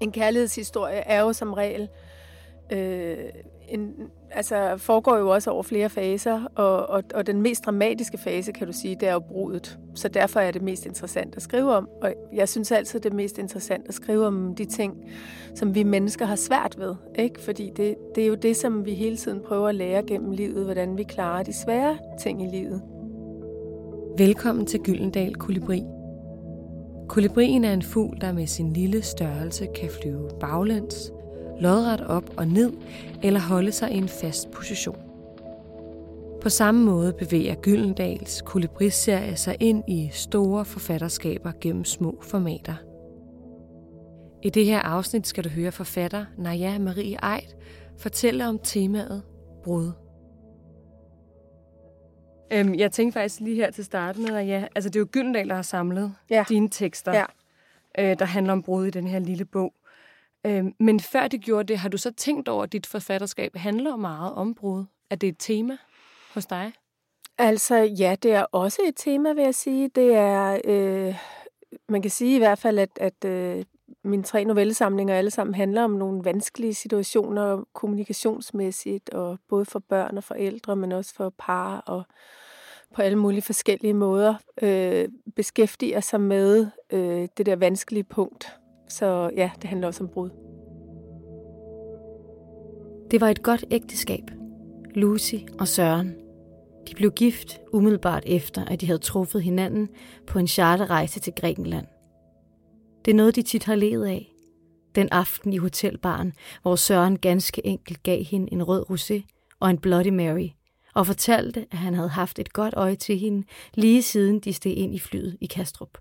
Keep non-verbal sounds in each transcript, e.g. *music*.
en kærlighedshistorie er jo som regel øh, en, altså foregår jo også over flere faser, og, og, og den mest dramatiske fase, kan du sige, det er jo brudet. Så derfor er det mest interessant at skrive om. Og jeg synes altid, det er mest interessant at skrive om de ting, som vi mennesker har svært ved. Ikke? Fordi det, det er jo det, som vi hele tiden prøver at lære gennem livet, hvordan vi klarer de svære ting i livet. Velkommen til Gyldendal Kolibri. Kolibrien er en fugl, der med sin lille størrelse kan flyve baglæns, lodret op og ned eller holde sig i en fast position. På samme måde bevæger Gyldendals kolibriserie sig ind i store forfatterskaber gennem små formater. I det her afsnit skal du høre forfatter Naja Marie Eid fortælle om temaet brud. Øhm, jeg tænkte faktisk lige her til starten, at ja, altså det er jo Gyldendal, der har samlet ja. dine tekster, ja. øh, der handler om brud i den her lille bog. Øhm, men før det gjorde det, har du så tænkt over, at dit forfatterskab handler meget om brud? Er det et tema hos dig? Altså ja, det er også et tema, vil jeg sige. Det er, øh, man kan sige i hvert fald, at, at øh, mine tre novellesamlinger alle sammen handler om nogle vanskelige situationer kommunikationsmæssigt, og både for børn og forældre, men også for par og på alle mulige forskellige måder øh, beskæftiger sig med øh, det der vanskelige punkt. Så ja, det handler også om brud. Det var et godt ægteskab. Lucy og Søren. De blev gift umiddelbart efter, at de havde truffet hinanden på en charterrejse til Grækenland. Det er noget, de tit har levet af. Den aften i hotelbaren, hvor Søren ganske enkelt gav hende en rød rosé og en Bloody Mary, og fortalte, at han havde haft et godt øje til hende, lige siden de steg ind i flyet i Kastrup.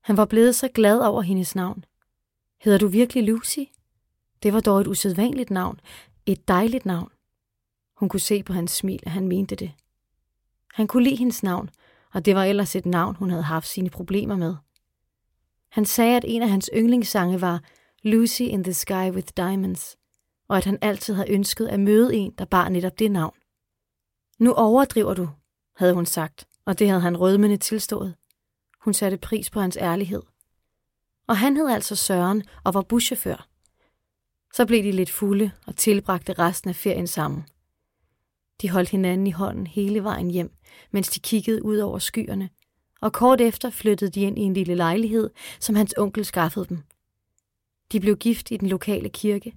Han var blevet så glad over hendes navn. Hedder du virkelig Lucy? Det var dog et usædvanligt navn. Et dejligt navn. Hun kunne se på hans smil, at han mente det. Han kunne lide hendes navn, og det var ellers et navn, hun havde haft sine problemer med. Han sagde, at en af hans yndlingssange var Lucy in the Sky with Diamonds, og at han altid havde ønsket at møde en, der bar netop det navn. Nu overdriver du, havde hun sagt, og det havde han rødmende tilstået. Hun satte pris på hans ærlighed. Og han hed altså Søren og var buschauffør. Så blev de lidt fulde og tilbragte resten af ferien sammen. De holdt hinanden i hånden hele vejen hjem, mens de kiggede ud over skyerne, og kort efter flyttede de ind i en lille lejlighed, som hans onkel skaffede dem. De blev gift i den lokale kirke.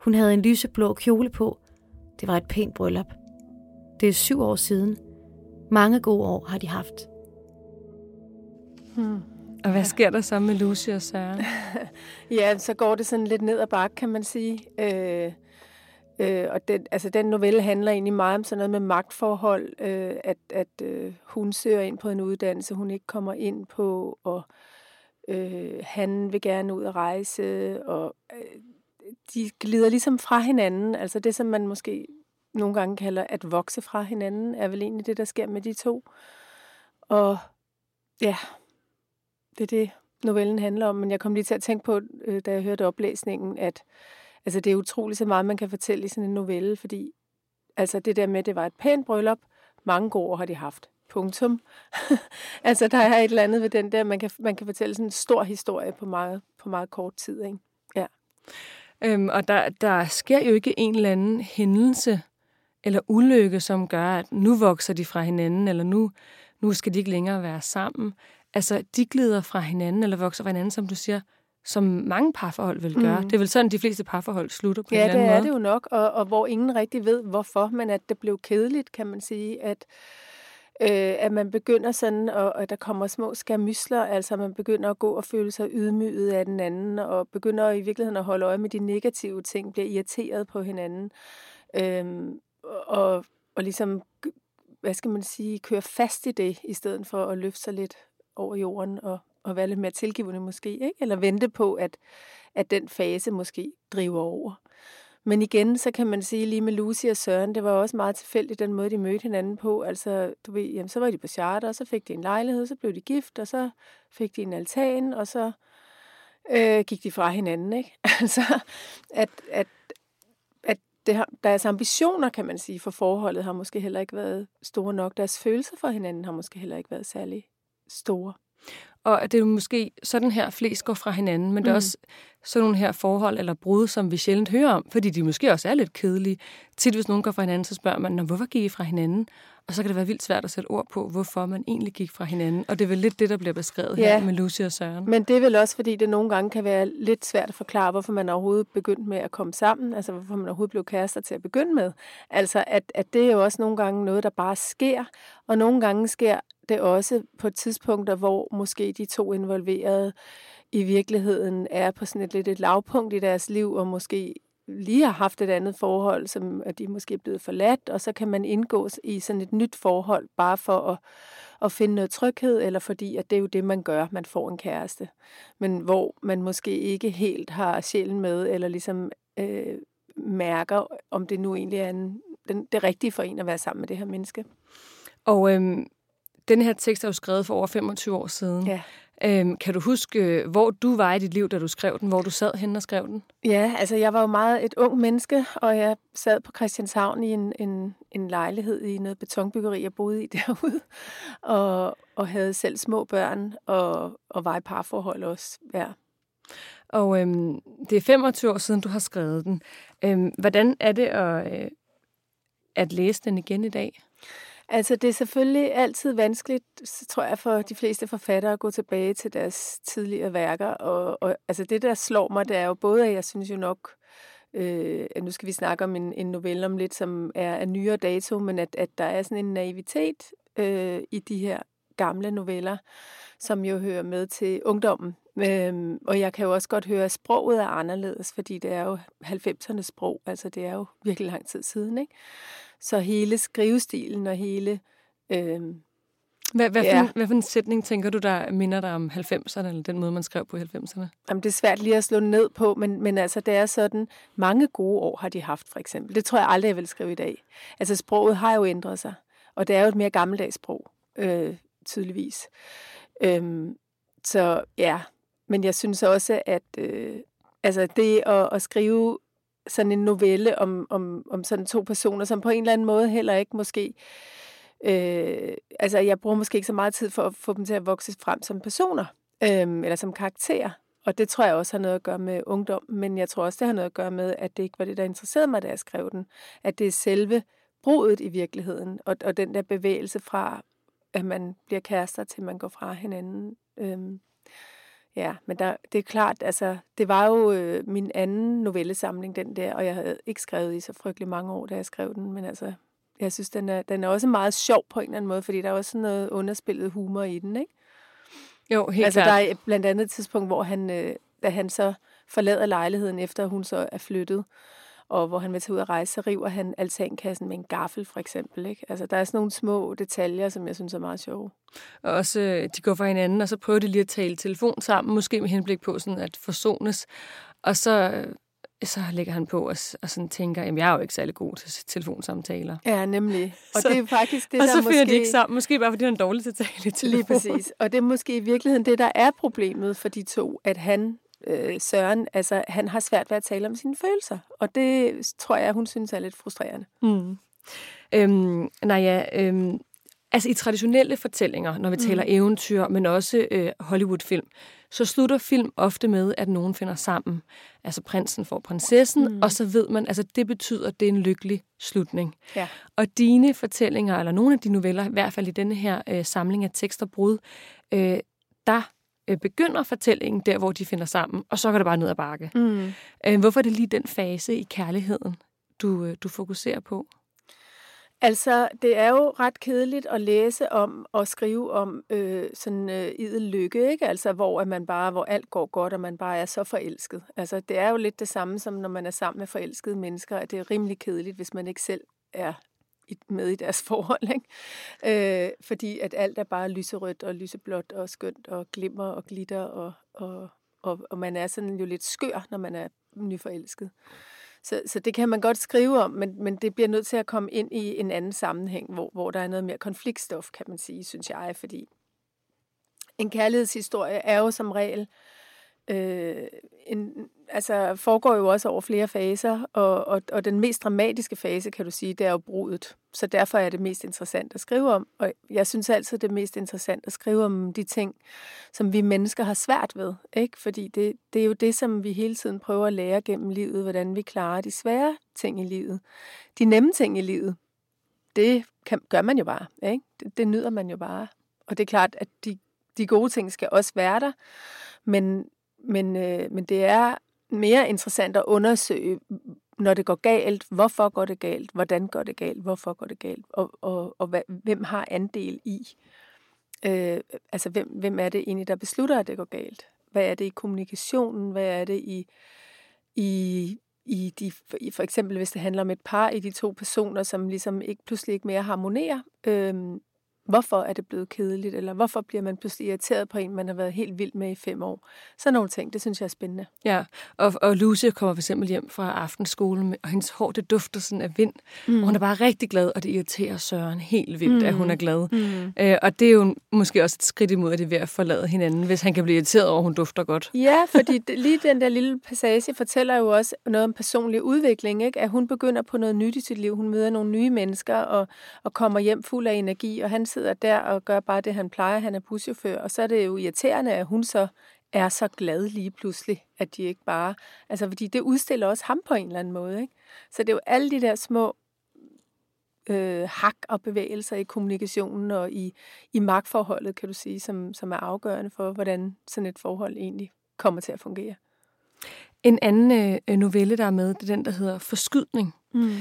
Hun havde en lyseblå kjole på. Det var et pænt bryllup. Det er syv år siden. Mange gode år har de haft. Hmm. Og hvad sker der så med Lucy og Søren? *laughs* ja, så går det sådan lidt ned ad bakke, kan man sige. Øh, øh, og den, altså, den novelle handler egentlig meget om sådan noget med magtforhold, øh, at, at øh, hun søger ind på en uddannelse, hun ikke kommer ind på, og øh, han vil gerne ud og rejse, og øh, de glider ligesom fra hinanden. Altså det, som man måske nogle gange kalder at vokse fra hinanden, er vel egentlig det, der sker med de to. Og ja, det er det, novellen handler om. Men jeg kom lige til at tænke på, øh, da jeg hørte oplæsningen, at altså, det er utroligt så meget, man kan fortælle i sådan en novelle, fordi altså, det der med, at det var et pænt bryllup, mange gode år har de haft. Punktum. *laughs* altså, der er et eller andet ved den der, man kan, man kan fortælle sådan en stor historie på meget, på meget kort tid. Ikke? Ja. Øhm, og der, der sker jo ikke en eller anden hændelse eller ulykke, som gør, at nu vokser de fra hinanden, eller nu, nu skal de ikke længere være sammen altså, de glider fra hinanden, eller vokser fra hinanden, som du siger, som mange parforhold vil gøre. Mm. Det er vel sådan, de fleste parforhold slutter på ja, en eller anden måde. Ja, det er det jo nok, og, og hvor ingen rigtig ved, hvorfor, men at det blev kedeligt, kan man sige, at øh, at man begynder sådan, og, og der kommer små skamysler, altså man begynder at gå og føle sig ydmyget af den anden, og begynder i virkeligheden at holde øje med de negative ting, bliver irriteret på hinanden, øh, og, og ligesom, hvad skal man sige, køre fast i det, i stedet for at løfte sig lidt over jorden og, at være lidt mere tilgivende måske, ikke? eller vente på, at, at den fase måske driver over. Men igen, så kan man sige lige med Lucy og Søren, det var også meget tilfældigt den måde, de mødte hinanden på. Altså, du ved, jamen, så var de på charter, og så fik de en lejlighed, så blev de gift, og så fik de en altan, og så øh, gik de fra hinanden. Ikke? *laughs* altså, at, at, at det har, deres ambitioner, kan man sige, for forholdet har måske heller ikke været store nok. Deres følelser for hinanden har måske heller ikke været særlig store. Og det er måske sådan her, flest går fra hinanden, men mm. det er også sådan nogle her forhold eller brud, som vi sjældent hører om, fordi de måske også er lidt kedelige. Tit hvis nogen går fra hinanden, så spørger man, hvorfor gik I fra hinanden? Og så kan det være vildt svært at sætte ord på, hvorfor man egentlig gik fra hinanden. Og det er vel lidt det, der bliver beskrevet ja. her med Lucy og Søren. Men det er vel også, fordi det nogle gange kan være lidt svært at forklare, hvorfor man overhovedet begyndt med at komme sammen. Altså, hvorfor man overhovedet blev kærester til at begynde med. Altså, at, at det er jo også nogle gange noget, der bare sker. Og nogle gange sker det også på tidspunkter, hvor måske de to involverede i virkeligheden er på sådan et lidt et lavpunkt i deres liv, og måske lige har haft et andet forhold, som at de måske er blevet forladt, og så kan man indgå i sådan et nyt forhold, bare for at, at finde noget tryghed, eller fordi at det er jo det, man gør, man får en kæreste. Men hvor man måske ikke helt har sjælen med, eller ligesom øh, mærker, om det nu egentlig er en, den, det rigtige for en at være sammen med det her menneske. Og øhm, den her tekst er jo skrevet for over 25 år siden. Ja. Øhm, kan du huske, hvor du var i dit liv, da du skrev den? Hvor du sad hen og skrev den? Ja, altså jeg var jo meget et ung menneske, og jeg sad på Christianshavn i en, en, en lejlighed i noget betonbyggeri, jeg boede i *laughs* derude, og, og havde selv små børn, og, og var i parforhold også, ja. Og øhm, det er 25 år siden, du har skrevet den. Øhm, hvordan er det at, øh, at læse den igen i dag? Altså, det er selvfølgelig altid vanskeligt, tror jeg, for de fleste forfattere at gå tilbage til deres tidligere værker. Og, og altså, det, der slår mig, det er jo både, at jeg synes jo nok, øh, at nu skal vi snakke om en, en novelle om lidt, som er af nyere dato, men at, at der er sådan en naivitet øh, i de her gamle noveller, som jo hører med til ungdommen. Øhm, og jeg kan jo også godt høre, at sproget er anderledes, fordi det er jo 90'ernes sprog, altså det er jo virkelig lang tid siden, ikke? Så hele skrivestilen og hele... Øh, hvad, hvad, ja. for en, hvad for en sætning tænker du, der minder dig om 90'erne, eller den måde, man skrev på i 90'erne? Jamen, det er svært lige at slå ned på, men, men altså, det er sådan, mange gode år har de haft, for eksempel. Det tror jeg aldrig, jeg vil skrive i dag. Altså, sproget har jo ændret sig, og det er jo et mere gammeldags sprog, øh, tydeligvis. Øhm, så ja, men jeg synes også, at øh, altså det at, at skrive sådan en novelle om, om, om sådan to personer, som på en eller anden måde heller ikke måske... Øh, altså, jeg bruger måske ikke så meget tid for at få dem til at vokse frem som personer, øh, eller som karakterer. Og det tror jeg også har noget at gøre med ungdom, men jeg tror også, det har noget at gøre med, at det ikke var det, der interesserede mig, da jeg skrev den. At det er selve brudet i virkeligheden, og, og den der bevægelse fra, at man bliver kærester, til man går fra hinanden. Øh, Ja, men der, det er klart, altså, det var jo øh, min anden novellesamling, den der, og jeg havde ikke skrevet i så frygtelig mange år, da jeg skrev den, men altså, jeg synes, den er, den er også meget sjov på en eller anden måde, fordi der er også noget underspillet humor i den, ikke? Jo, helt altså, klart. der er blandt andet et tidspunkt, hvor han, øh, da han så forlader lejligheden, efter hun så er flyttet, og hvor han vil tage ud og rejse, så river han altankassen med en gaffel, for eksempel. Ikke? Altså, der er sådan nogle små detaljer, som jeg synes er meget sjove. Og også, øh, de går fra hinanden, og så prøver de lige at tale telefon sammen, måske med henblik på sådan at forsones. Og så, øh, så lægger han på og, og sådan tænker, jamen jeg er jo ikke særlig god til telefonsamtaler. Ja, nemlig. Og så, det er faktisk det, og der så måske... de ikke sammen, måske bare fordi han er dårlig til at tale i telefon. Lige præcis. Og det er måske i virkeligheden det, der er problemet for de to, at han øh, Søren, altså han har svært ved at tale om sine følelser, og det tror jeg, hun synes er lidt frustrerende. Mm. Øhm, nej, ja, øhm, altså i traditionelle fortællinger, når vi mm. taler eventyr, men også øh, Hollywood-film, så slutter film ofte med, at nogen finder sammen. Altså prinsen får prinsessen, mm. og så ved man, altså det betyder, at det er en lykkelig slutning. Ja. Og dine fortællinger, eller nogle af de noveller, i hvert fald i denne her øh, samling af tekster brud, øh, der øh, begynder fortællingen der, hvor de finder sammen, og så går det bare ned ad bakke. Mm. Øh, hvorfor er det lige den fase i kærligheden, du, øh, du fokuserer på? Altså, det er jo ret kedeligt at læse om og skrive om øh, sådan øh, idel lykke, ikke? Altså, hvor, at man bare, hvor alt går godt, og man bare er så forelsket. Altså, det er jo lidt det samme, som når man er sammen med forelskede mennesker, at det er rimelig kedeligt, hvis man ikke selv er med i deres *laughs* forhold. Ikke? Øh, fordi at alt er bare lyserødt og lyseblåt og skønt og glimmer og glitter, og, og, og, og man er sådan jo lidt skør, når man er nyforelsket. Så, så det kan man godt skrive om, men, men det bliver nødt til at komme ind i en anden sammenhæng, hvor, hvor der er noget mere konfliktstof, kan man sige, synes jeg, fordi en kærlighedshistorie er jo som regel øh, Øh, en, altså foregår jo også over flere faser, og, og, og den mest dramatiske fase, kan du sige, det er jo brudet. Så derfor er det mest interessant at skrive om. Og jeg synes altid, det er mest interessant at skrive om de ting, som vi mennesker har svært ved. Ikke? Fordi det, det er jo det, som vi hele tiden prøver at lære gennem livet, hvordan vi klarer de svære ting i livet. De nemme ting i livet, det kan, gør man jo bare. Ikke? Det, det nyder man jo bare. Og det er klart, at de, de gode ting skal også være der, men, men, øh, men det er mere interessant at undersøge, når det går galt, hvorfor går det galt, hvordan går det galt, hvorfor går det galt, og, og, og hvad, hvem har andel i. Øh, altså, hvem, hvem er det egentlig, der beslutter, at det går galt? Hvad er det i kommunikationen? Hvad er det i, i, i de, for eksempel hvis det handler om et par i de to personer, som ligesom ikke pludselig ikke mere harmonerer? Øh, Hvorfor er det blevet kedeligt, eller hvorfor bliver man pludselig irriteret på en, man har været helt vild med i fem år? Så nogle ting, det synes jeg er spændende. Ja, og, og Lucy kommer for eksempel hjem fra aftenskolen, og hendes hår, det dufter sådan af vind, mm. og hun er bare rigtig glad, og det irriterer Søren helt vildt, mm. at hun er glad. Mm. Øh, og det er jo måske også et skridt imod, at det er ved at forlade hinanden, hvis han kan blive irriteret over, at hun dufter godt. Ja, *laughs* fordi lige den der lille passage fortæller jo også noget om personlig udvikling, ikke? at hun begynder på noget nyt i sit liv. Hun møder nogle nye mennesker, og, og kommer hjem fuld af energi, og han sidder der og gør bare det, han plejer. Han er buschauffør, og så er det jo irriterende, at hun så er så glad lige pludselig, at de ikke bare... Altså, fordi det udstiller også ham på en eller anden måde, ikke? Så det er jo alle de der små øh, hak og bevægelser i kommunikationen og i, i magtforholdet, kan du sige, som, som er afgørende for, hvordan sådan et forhold egentlig kommer til at fungere. En anden øh, novelle, der er med, det er den, der hedder Forskydning. Mm.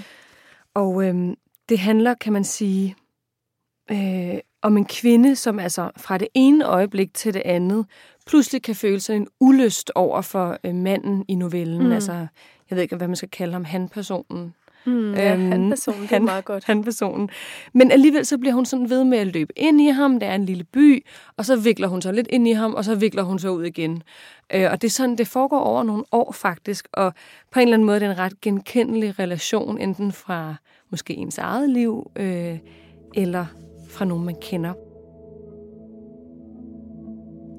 Og øh, det handler, kan man sige, øh, om en kvinde, som altså fra det ene øjeblik til det andet pludselig kan føle sig en ulyst over for øh, manden i novellen. Mm. Altså, jeg ved ikke, hvad man skal kalde ham, han-personen. Mm, ja, øhm, han-personen, det er meget godt. Han-personen. Men alligevel så bliver hun sådan ved med at løbe ind i ham. Det er en lille by, og så vikler hun sig lidt ind i ham, og så vikler hun sig ud igen. Øh, og det er sådan, det foregår over nogle år faktisk, og på en eller anden måde er det en ret genkendelig relation, enten fra måske ens eget liv, øh, eller fra nogen, man kender.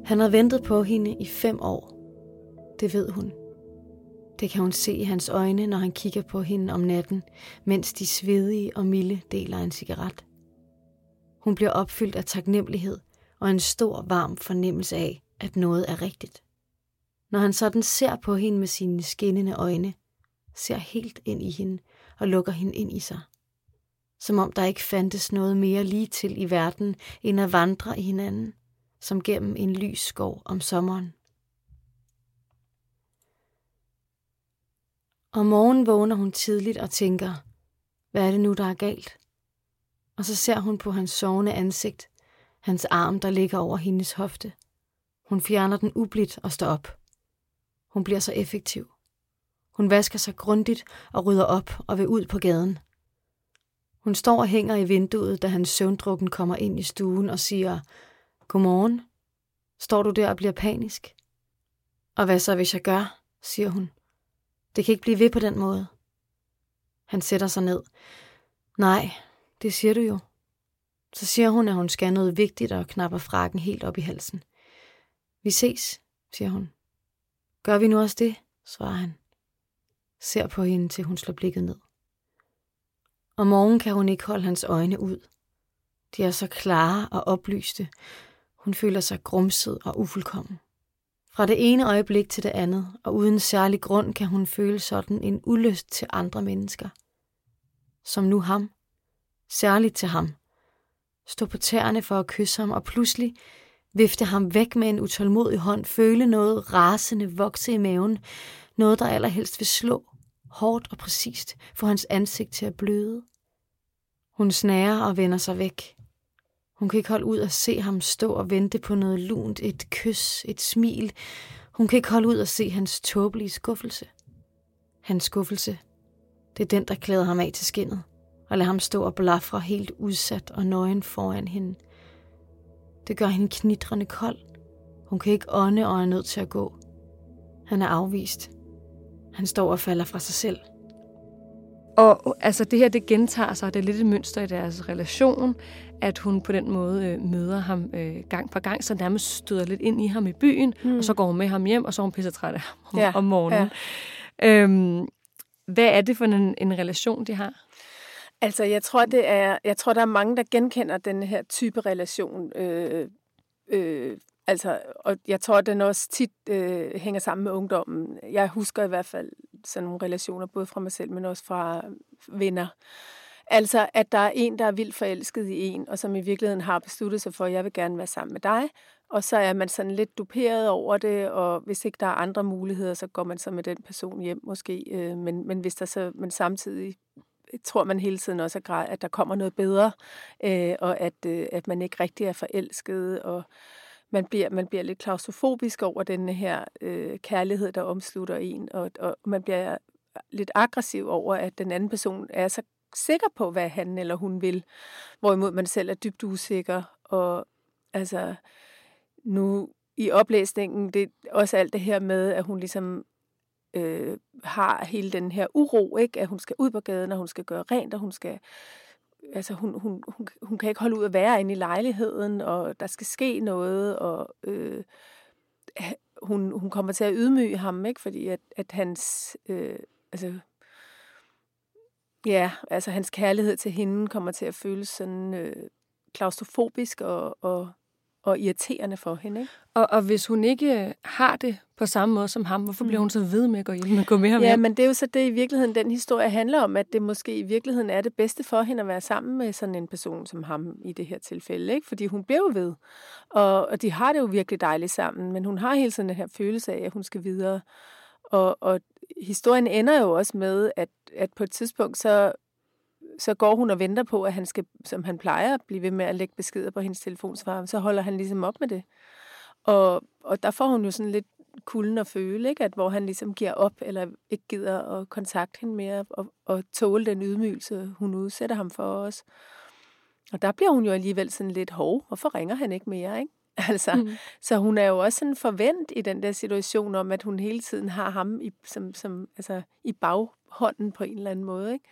Han har ventet på hende i fem år. Det ved hun. Det kan hun se i hans øjne, når han kigger på hende om natten, mens de svedige og milde deler en cigaret. Hun bliver opfyldt af taknemmelighed og en stor, varm fornemmelse af, at noget er rigtigt. Når han sådan ser på hende med sine skinnende øjne, ser helt ind i hende og lukker hende ind i sig, som om der ikke fandtes noget mere lige til i verden, end at vandre i hinanden, som gennem en lys skov om sommeren. Om morgenen vågner hun tidligt og tænker, hvad er det nu, der er galt? Og så ser hun på hans sovende ansigt, hans arm, der ligger over hendes hofte. Hun fjerner den ublidt og står op. Hun bliver så effektiv. Hun vasker sig grundigt og rydder op og vil ud på gaden – hun står og hænger i vinduet, da hans søvndrukken kommer ind i stuen og siger, Godmorgen. Står du der og bliver panisk? Og hvad så, hvis jeg gør, siger hun. Det kan ikke blive ved på den måde. Han sætter sig ned. Nej, det siger du jo. Så siger hun, at hun skal noget vigtigt og knapper frakken helt op i halsen. Vi ses, siger hun. Gør vi nu også det, svarer han. Ser på hende, til hun slår blikket ned. Om morgenen kan hun ikke holde hans øjne ud. De er så klare og oplyste. Hun føler sig grumset og ufuldkommen. Fra det ene øjeblik til det andet, og uden særlig grund, kan hun føle sådan en ulyst til andre mennesker. Som nu ham. Særligt til ham. Stå på tæerne for at kysse ham, og pludselig vifte ham væk med en utålmodig hånd, føle noget rasende vokse i maven, noget der allerhelst vil slå, hårdt og præcist, få hans ansigt til at bløde. Hun snærer og vender sig væk. Hun kan ikke holde ud at se ham stå og vente på noget lunt, et kys, et smil. Hun kan ikke holde ud at se hans tåbelige skuffelse. Hans skuffelse, det er den, der klæder ham af til skinnet, og lader ham stå og blafre helt udsat og nøgen foran hende. Det gør hende knitrende kold. Hun kan ikke ånde og er nødt til at gå. Han er afvist. Han står og falder fra sig selv. Og altså, det her, det gentager sig, og det er lidt et mønster i deres relation, at hun på den måde øh, møder ham øh, gang på gang, så nærmest støder lidt ind i ham i byen, mm. og så går hun med ham hjem, og så er hun pisse træt af ham om, ja. om morgenen. Ja. Øhm, hvad er det for en, en relation, de har? Altså, jeg tror, det er, jeg tror, der er mange, der genkender den her type relation. Øh, øh, altså, og jeg tror, den også tit øh, hænger sammen med ungdommen. Jeg husker i hvert fald sådan nogle relationer, både fra mig selv, men også fra øh, venner. Altså, at der er en, der er vildt forelsket i en, og som i virkeligheden har besluttet sig for, at jeg vil gerne være sammen med dig. Og så er man sådan lidt duperet over det, og hvis ikke der er andre muligheder, så går man så med den person hjem måske. Øh, men, men hvis der så, men samtidig øh, tror man hele tiden også, at der kommer noget bedre, og at, at man ikke rigtig er forelsket, og man bliver, man bliver lidt klaustrofobisk over den her øh, kærlighed, der omslutter en, og, og man bliver øh, lidt aggressiv over, at den anden person er så sikker på, hvad han eller hun vil, hvorimod man selv er dybt usikker, og altså nu i oplæsningen, det er også alt det her med, at hun ligesom øh, har hele den her uro, ikke? at hun skal ud på gaden, og hun skal gøre rent, og hun skal altså hun, hun, hun, hun kan ikke holde ud at være inde i lejligheden, og der skal ske noget, og øh, hun, hun kommer til at ydmyge ham, ikke? fordi at, at hans, øh, altså, ja, altså hans kærlighed til hende kommer til at føles sådan øh, klaustrofobisk og, og og irriterende for hende. Ikke? Og, og hvis hun ikke har det på samme måde som ham, hvorfor bliver mm. hun så ved med at gå, hjem, med, gå med ham Ja, men det er jo så det i virkeligheden, den historie handler om, at det måske i virkeligheden er det bedste for hende at være sammen med sådan en person som ham i det her tilfælde. Ikke? Fordi hun bliver ved, og, og de har det jo virkelig dejligt sammen, men hun har hele tiden den her følelse af, at hun skal videre. Og, og historien ender jo også med, at, at på et tidspunkt, så så går hun og venter på, at han skal, som han plejer, blive ved med at lægge beskeder på hendes telefonsvar. Så holder han ligesom op med det. Og, og der får hun jo sådan lidt kulden at føle, ikke? At hvor han ligesom giver op, eller ikke gider at kontakte hende mere, og, og tåle den ydmygelse, hun udsætter ham for os. Og der bliver hun jo alligevel sådan lidt hov. Hvorfor ringer han ikke mere, ikke? *laughs* Altså, mm. Så hun er jo også sådan forvent i den der situation om, at hun hele tiden har ham i, som, som, altså, i baghånden på en eller anden måde. Ikke?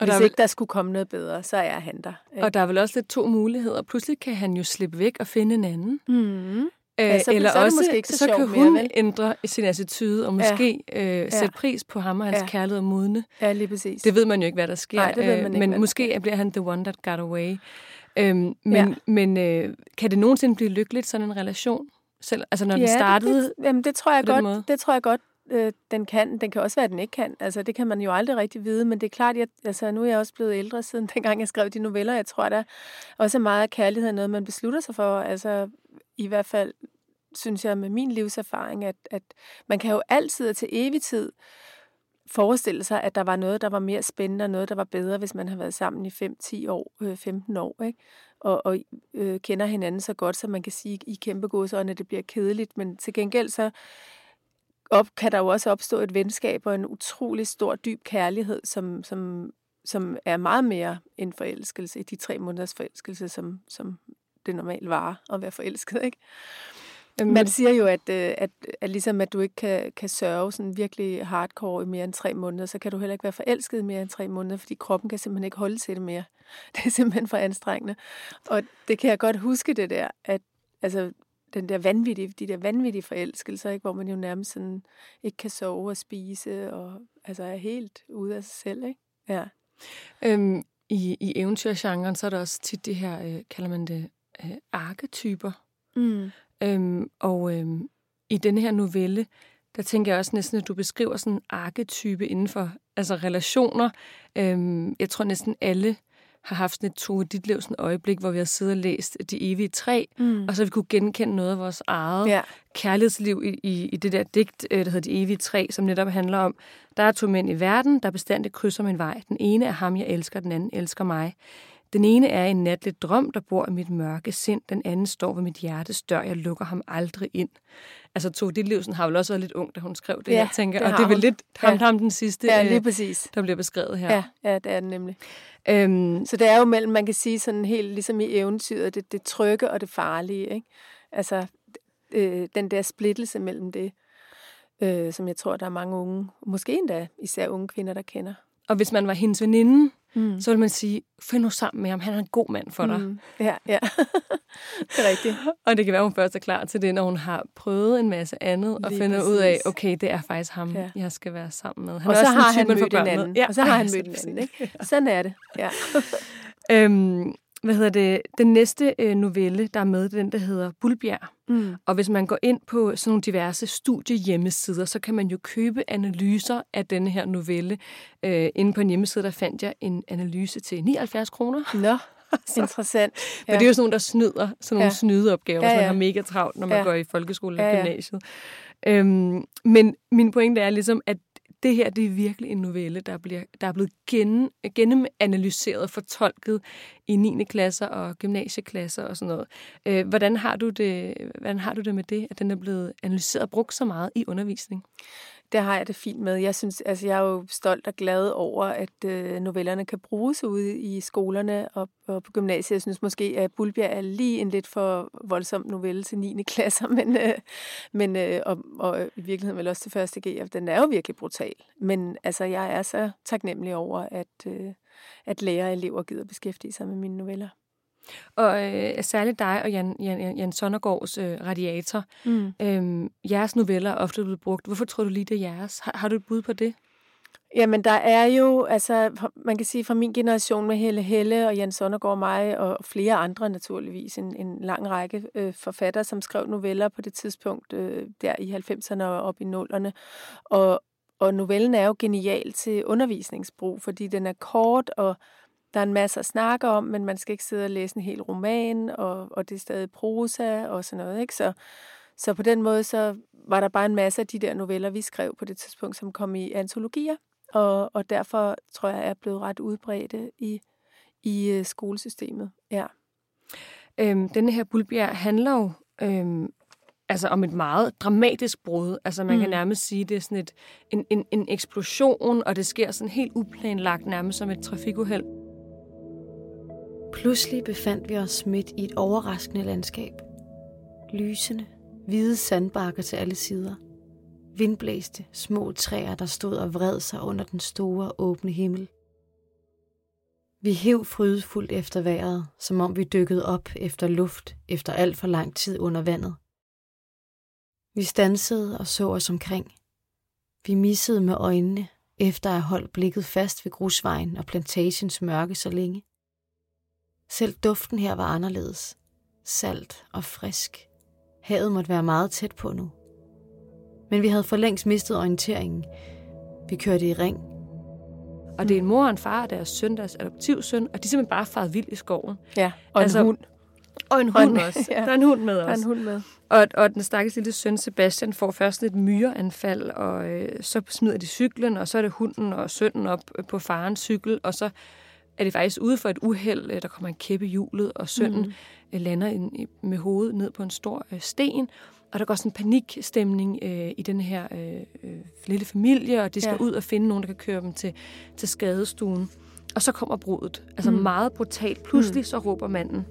Og Hvis der ikke der skulle komme noget bedre, så er han der. Ikke? Og der er vel også lidt to muligheder. Pludselig kan han jo slippe væk og finde en anden. Mm. Ja, så, Eller så også, måske ikke så, så kan hun vel? ændre sin attitude og måske ja. øh, sætte ja. pris på ham og hans ja. kærlighed og modne. Ja, lige præcis. Det ved man jo ikke, hvad der sker. Nej, det ved man ikke, Men måske bliver han the one that got away. Øhm, men ja. men øh, kan det nogensinde blive lykkeligt, sådan en relation? Selv, altså når ja, den startede det, jamen, det tror jeg godt. Måde? Det tror jeg godt øh, den kan. Den kan også være, at den ikke kan. Altså, det kan man jo aldrig rigtig vide, men det er klart, at altså, nu er jeg også blevet ældre siden *laughs* dengang, jeg skrev de noveller. Jeg tror, der også er meget kærlighed noget, man beslutter sig for. Altså, i hvert fald synes jeg med min livserfaring, at, at man kan jo altid til evig tid forestille sig, at der var noget, der var mere spændende, og noget, der var bedre, hvis man har været sammen i 5-10 år, øh, 15 år, ikke? og, og øh, kender hinanden så godt, så man kan sige i kæmpe godsøjne, at det bliver kedeligt, men til gengæld så op, kan der jo også opstå et venskab og en utrolig stor, dyb kærlighed, som, som, som er meget mere end forelskelse i de tre måneders forelskelse, som, som det normalt var at være forelsket. Ikke? Man siger jo, at, øh, at, at ligesom at du ikke kan, kan sørge sådan virkelig hardcore i mere end tre måneder, så kan du heller ikke være forelsket i mere end tre måneder, fordi kroppen kan simpelthen ikke holde til det mere. *laughs* Det er simpelthen for anstrengende. Og det kan jeg godt huske det der, at altså, den der vanvittige, de der vanvittige forelskelser, ikke? hvor man jo nærmest sådan ikke kan sove og spise, og altså er helt ude af sig selv. Ikke? Ja. Øhm, I i eventyrgenren, så er der også tit det her, øh, kalder man det, øh, arketyper. Mm. Øhm, og øhm, i denne her novelle, der tænker jeg også næsten, at du beskriver sådan en arketype inden for altså relationer. Øhm, jeg tror næsten alle har haft sådan et Tove Ditlevsen øjeblik, hvor vi har siddet og læst De evige tre, mm. og så vi kunne genkende noget af vores eget ja. kærlighedsliv i, i, i det der digt, øh, der hedder De evige tre, som netop handler om, der er to mænd i verden, der bestandigt krydser min vej. Den ene er ham, jeg elsker, den anden elsker mig. Den ene er en natlig drøm, der bor i mit mørke sind. Den anden står ved mit hjertes dør. Jeg lukker ham aldrig ind. Altså, Tove Ditlevsen har vel også været lidt ung, da hun skrev det, ja, jeg tænker. Det og det er vel lidt ham, ja. ham den sidste, ja, lige præcis. der bliver beskrevet her. Ja, ja det er det nemlig. Øhm, så det er jo mellem, man kan sige sådan helt ligesom i eventyret, det, det trygge og det farlige. Ikke? Altså, øh, den der splittelse mellem det, øh, som jeg tror, der er mange unge, måske endda især unge kvinder, der kender. Og hvis man var hendes veninde, mm. så ville man sige, find nu sammen med ham, han er en god mand for dig. Mm. Ja, ja. *laughs* det er rigtigt. Og det kan være, hun først er klar til det, når hun har prøvet en masse andet, Lige og finder præcis. ud af, okay, det er faktisk ham, ja. jeg skal være sammen med. Han og, så har han mødt en anden. Ja. Og så har han mødt en anden. Ikke? *laughs* Sådan er det. Ja. øhm, hvad hedder det, den næste øh, novelle, der er med, den der hedder Bulbjerg. Mm. Og hvis man går ind på sådan nogle diverse studiehjemmesider, så kan man jo købe analyser af denne her novelle. Øh, inde på en hjemmeside, der fandt jeg en analyse til 79 kroner. Nå, *laughs* interessant. Ja. Men det er jo sådan nogle, der snyder, sådan nogle ja. snydeopgaver, ja, ja. så man har mega travlt, når man ja. går i folkeskole eller ja, ja. gymnasiet. Øhm, men min pointe er ligesom, at det her det er virkelig en novelle, der, bliver, der er blevet gen, gennemanalyseret og fortolket i 9. klasser og gymnasieklasser og sådan noget. Øh, hvordan, har du det, hvordan har du det med det, at den er blevet analyseret og brugt så meget i undervisning? Det har jeg det fint med. Jeg synes, altså jeg er jo stolt og glad over, at øh, novellerne kan bruges ude i skolerne og, og på gymnasiet. Jeg synes måske, at Bulbjerg er lige en lidt for voldsom novelle til 9. klasser, *laughs* men, øh, men øh, og, og i virkeligheden vel også til 1. G. Den er jo virkelig brutal. Men altså, jeg er så taknemmelig over, at, øh, at lærere og elever gider beskæftige sig med mine noveller. Og øh, særligt dig og Jan, Jan, Jan Sonnergaards øh, Radiator. Mm. Øhm, jeres noveller er ofte blevet brugt. Hvorfor tror du lige, det er jeres? Har, har du et bud på det? Jamen, der er jo, altså, man kan sige fra min generation med Helle Helle og Jan Sonnergaard og mig, og flere andre naturligvis, en, en lang række øh, forfattere, som skrev noveller på det tidspunkt, øh, der i 90'erne og op i nullerne. Og, og novellen er jo genial til undervisningsbrug, fordi den er kort og der er en masse at snakke om, men man skal ikke sidde og læse en hel roman, og, og det er stadig prosa og sådan noget. Ikke? Så, så på den måde så var der bare en masse af de der noveller, vi skrev på det tidspunkt, som kom i antologier, og, og derfor tror jeg, er blevet ret udbredte i, i øh, skolesystemet. Ja. Øhm, denne her Bulbjerg handler jo øhm, altså om et meget dramatisk brud. Altså man mm. kan nærmest sige, det er sådan et, en, en, en eksplosion, og det sker sådan helt uplanlagt, nærmest som et trafikuheld. Pludselig befandt vi os midt i et overraskende landskab. Lysende, hvide sandbakker til alle sider. Vindblæste, små træer, der stod og vred sig under den store, åbne himmel. Vi hæv frydefuldt efter vejret, som om vi dykkede op efter luft efter alt for lang tid under vandet. Vi stansede og så os omkring. Vi missede med øjnene, efter at have holdt blikket fast ved grusvejen og plantagens mørke så længe. Selv duften her var anderledes. Salt og frisk. Havet måtte være meget tæt på nu. Men vi havde for længst mistet orienteringen. Vi kørte i ring. Og det er en mor og en far og deres søn, deres adoptivsøn, og de er simpelthen bare faret vild i skoven. Ja, og altså, en hund. Og en hund og en, også. Ja. Der er en hund med også. Der er en hund med. Og, og den stakkels lille søn Sebastian får først et myreanfald, og øh, så smider de cyklen, og så er det hunden og sønnen op på farens cykel, og så er det faktisk ude for et uheld. Øh, der kommer en kæppe hjulet, og sønnen mm. lander med hovedet ned på en stor øh, sten. Og der går sådan en panikstemning øh, i den her øh, lille familie, og de skal ja. ud og finde nogen, der kan køre dem til, til skadestuen. Og så kommer brudet. Altså mm. meget brutalt. Pludselig mm. så råber manden.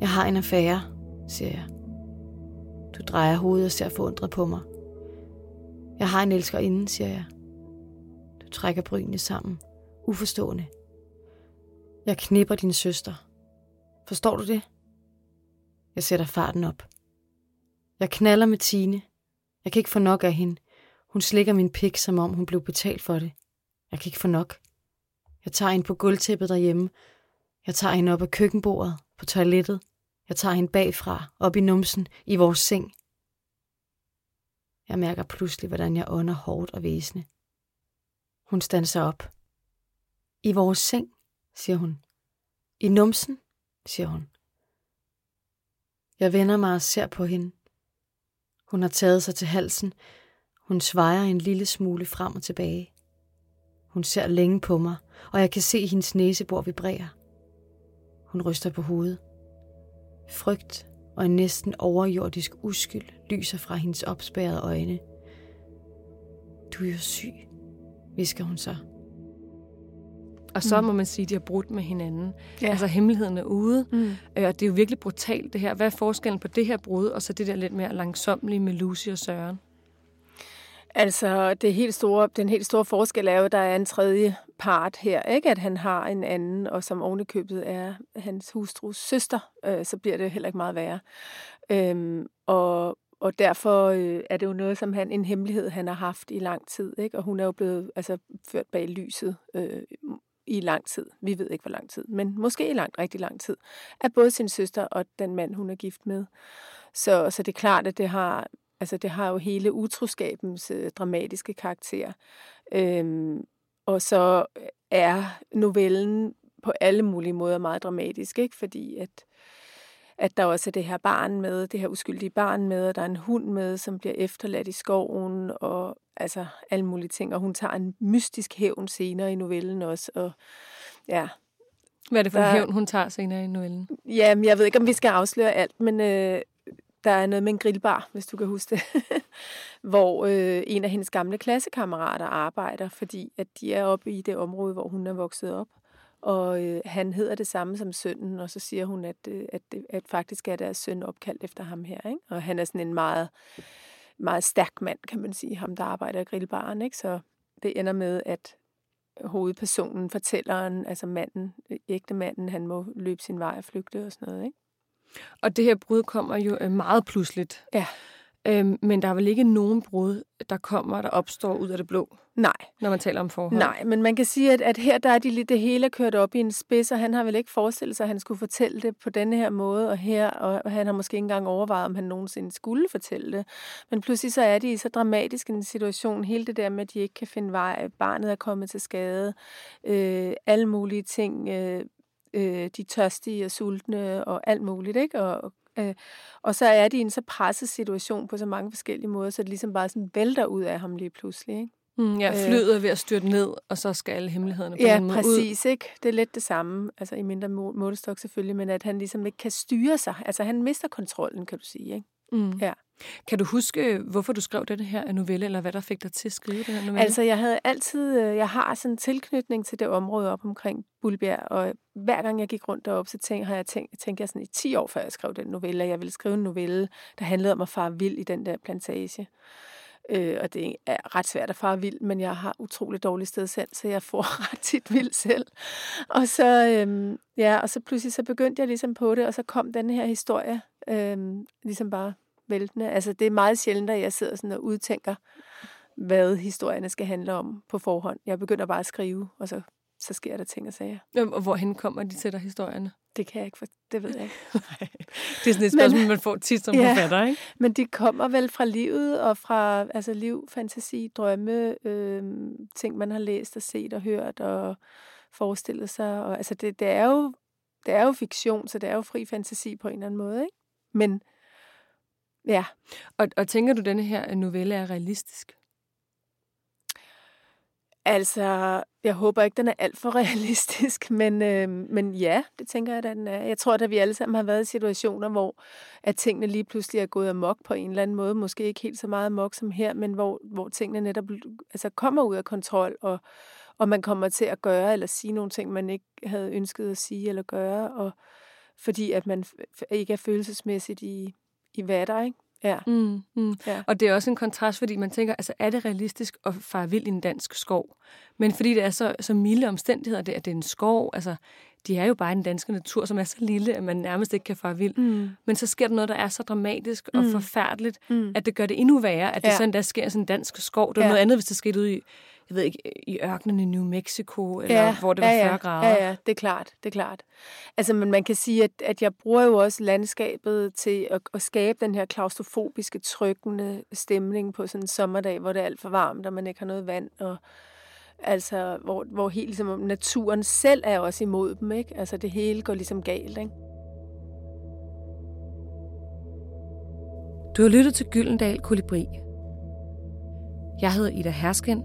Jeg har en affære, siger jeg. Du drejer hovedet og ser forundret på mig. Jeg har en elskerinde, siger jeg. Du trækker brynene sammen. Uforstående. Jeg knipper din søster. Forstår du det? Jeg sætter farten op. Jeg knaller med Tine. Jeg kan ikke få nok af hende. Hun slikker min pik, som om hun blev betalt for det. Jeg kan ikke få nok. Jeg tager hende på gulvtæppet derhjemme. Jeg tager hende op af køkkenbordet, på toilettet. Jeg tager hende bagfra, op i numsen, i vores seng. Jeg mærker pludselig, hvordan jeg ånder hårdt og væsende. Hun standser op. I vores seng? Siger hun. I numsen, siger hun. Jeg vender mig og ser på hende. Hun har taget sig til halsen. Hun svejer en lille smule frem og tilbage. Hun ser længe på mig, og jeg kan se hendes næsebor vibrere. Hun ryster på hovedet. Frygt og en næsten overjordisk uskyld lyser fra hendes opspærrede øjne. Du er jo syg, visker hun så. Og så mm. må man sige, at de har brudt med hinanden. Ja. Altså hemmeligheden er ude. Mm. Øh, og det er jo virkelig brutalt det her. Hvad er forskellen på det her brud, og så det der lidt mere langsomlige med Lucy og Søren? Altså, det helt store, den helt store forskel er jo, at der er en tredje part her, ikke? At han har en anden, og som ovenikøbet er hans hustrus søster, øh, så bliver det heller ikke meget værre. Øhm, og, og derfor øh, er det jo noget, som han en hemmelighed, han har haft i lang tid, ikke? Og hun er jo blevet altså, ført bag lyset øh, i lang tid. Vi ved ikke, hvor lang tid, men måske i lang, rigtig lang tid, af både sin søster og den mand, hun er gift med. Så, så det er klart, at det har, altså det har jo hele utroskabens øh, dramatiske karakter. Øhm, og så er novellen på alle mulige måder meget dramatisk, ikke? fordi at, at der også er det her barn med, det her uskyldige barn med, og der er en hund med, som bliver efterladt i skoven, og altså alle mulige ting. Og hun tager en mystisk hævn senere i novellen også, og ja, hvad er det for en hævn, hun tager senere i novellen? Jamen, jeg ved ikke, om vi skal afsløre alt, men øh, der er noget med en grillbar, hvis du kan huske det, *laughs* hvor øh, en af hendes gamle klassekammerater arbejder, fordi at de er oppe i det område, hvor hun er vokset op. Og øh, han hedder det samme som sønnen, og så siger hun, at, øh, at, at faktisk er deres søn opkaldt efter ham her. Ikke? Og han er sådan en meget, meget stærk mand, kan man sige, ham der arbejder i grillbaren. Ikke? Så det ender med, at hovedpersonen, fortælleren, altså manden, ægte manden, han må løbe sin vej og flygte og sådan noget. Ikke? Og det her brud kommer jo øh, meget pludseligt. Ja. Øhm, men der er vel ikke nogen brud, der kommer, der opstår ud af det blå? Nej. Når man taler om forhold? Nej, men man kan sige, at, at her der er de lidt det hele kørt op i en spids, og han har vel ikke forestillet sig, at han skulle fortælle det på denne her måde, og her, og han har måske ikke engang overvejet, om han nogensinde skulle fortælle det. Men pludselig så er de i så dramatisk en situation, hele det der med, at de ikke kan finde vej, barnet er kommet til skade, øh, alle mulige ting, øh, øh, de tørstige og sultne og alt muligt, ikke? Og, øh, og så er de i en så presset situation på så mange forskellige måder, så det ligesom bare sådan vælter ud af ham lige pludselig, ikke? Mm, ja, øh. flyet er ved at styrte ned, og så skal alle hemmelighederne på ja, måde præcis, ud. ikke? Det er lidt det samme, altså i mindre målestok selvfølgelig, men at han ligesom ikke kan styre sig. Altså han mister kontrollen, kan du sige, ikke? Mm. Ja. Kan du huske, hvorfor du skrev det her novelle, eller hvad der fik dig til at skrive det her novelle? Altså, jeg havde altid, øh, jeg har sådan en tilknytning til det område op omkring Bulbjerg, og hver gang jeg gik rundt derop, så tænkte, har jeg tænkt, tænkte jeg sådan i 10 år, før jeg skrev den novelle, at jeg ville skrive en novelle, der handlede om at fare vild i den der plantage. Øh, og det er ret svært at fare vild, men jeg har utrolig dårlig sted selv, så jeg får *laughs* ret tit vild selv. Og så, øhm, ja, og så pludselig så begyndte jeg ligesom på det, og så kom den her historie øhm, ligesom bare væltende. Altså, det er meget sjældent, at jeg sidder sådan og udtænker, hvad historierne skal handle om på forhånd. Jeg begynder bare at skrive, og så, så sker der ting og sager. Og hvorhen kommer de til dig, historierne? Det kan jeg ikke, for det ved jeg ikke. *laughs* det er sådan et spørgsmål, men, man får tit som ja, forfatter, ikke? Men de kommer vel fra livet og fra altså liv, fantasi, drømme, øh, ting, man har læst og set og hørt og forestillet sig. Og, altså det, det, er jo, det er jo fiktion, så det er jo fri fantasi på en eller anden måde, ikke? Men Ja. Og, og tænker du, at denne her novelle er realistisk? Altså, jeg håber ikke, den er alt for *laughs* realistisk, men, øh, men ja, det tænker jeg, at den er. Jeg tror, at vi alle sammen har været i situationer, hvor at tingene lige pludselig er gået amok på en eller anden måde. Måske ikke helt så meget amok som her, men hvor, hvor tingene netop altså, kommer ud af kontrol, og, og man kommer til at gøre eller sige nogle ting, man ikke havde ønsket at sige eller gøre, og fordi at man ikke er følelsesmæssigt i, i vatter, ikke? Ja. Mm, mm. ja. Og det er også en kontrast, fordi man tænker, altså er det realistisk at fare vild i en dansk skov? Men fordi det er så, så milde omstændigheder, det, at det er en skov, altså de er jo bare i den danske natur, som er så lille, at man nærmest ikke kan fare vild. Mm. Men så sker der noget, der er så dramatisk og mm. forfærdeligt, mm. at det gør det endnu værre, at det ja. sådan, der sker i sådan en dansk skov. Det er ja. noget andet, hvis det skete ud i jeg ved ikke, i ørkenen i New Mexico, eller ja, hvor det var ja, 40 grader. Ja, ja, det er klart, det er klart. Altså, men man kan sige, at, at jeg bruger jo også landskabet til at, at skabe den her klaustrofobiske, trykkende stemning på sådan en sommerdag, hvor det er alt for varmt, og man ikke har noget vand, og altså, hvor, hvor helt ligesom naturen selv er også imod dem, ikke? Altså, det hele går ligesom galt, ikke? Du har lyttet til Gyldendal Kolibri. Jeg hedder Ida Hersken,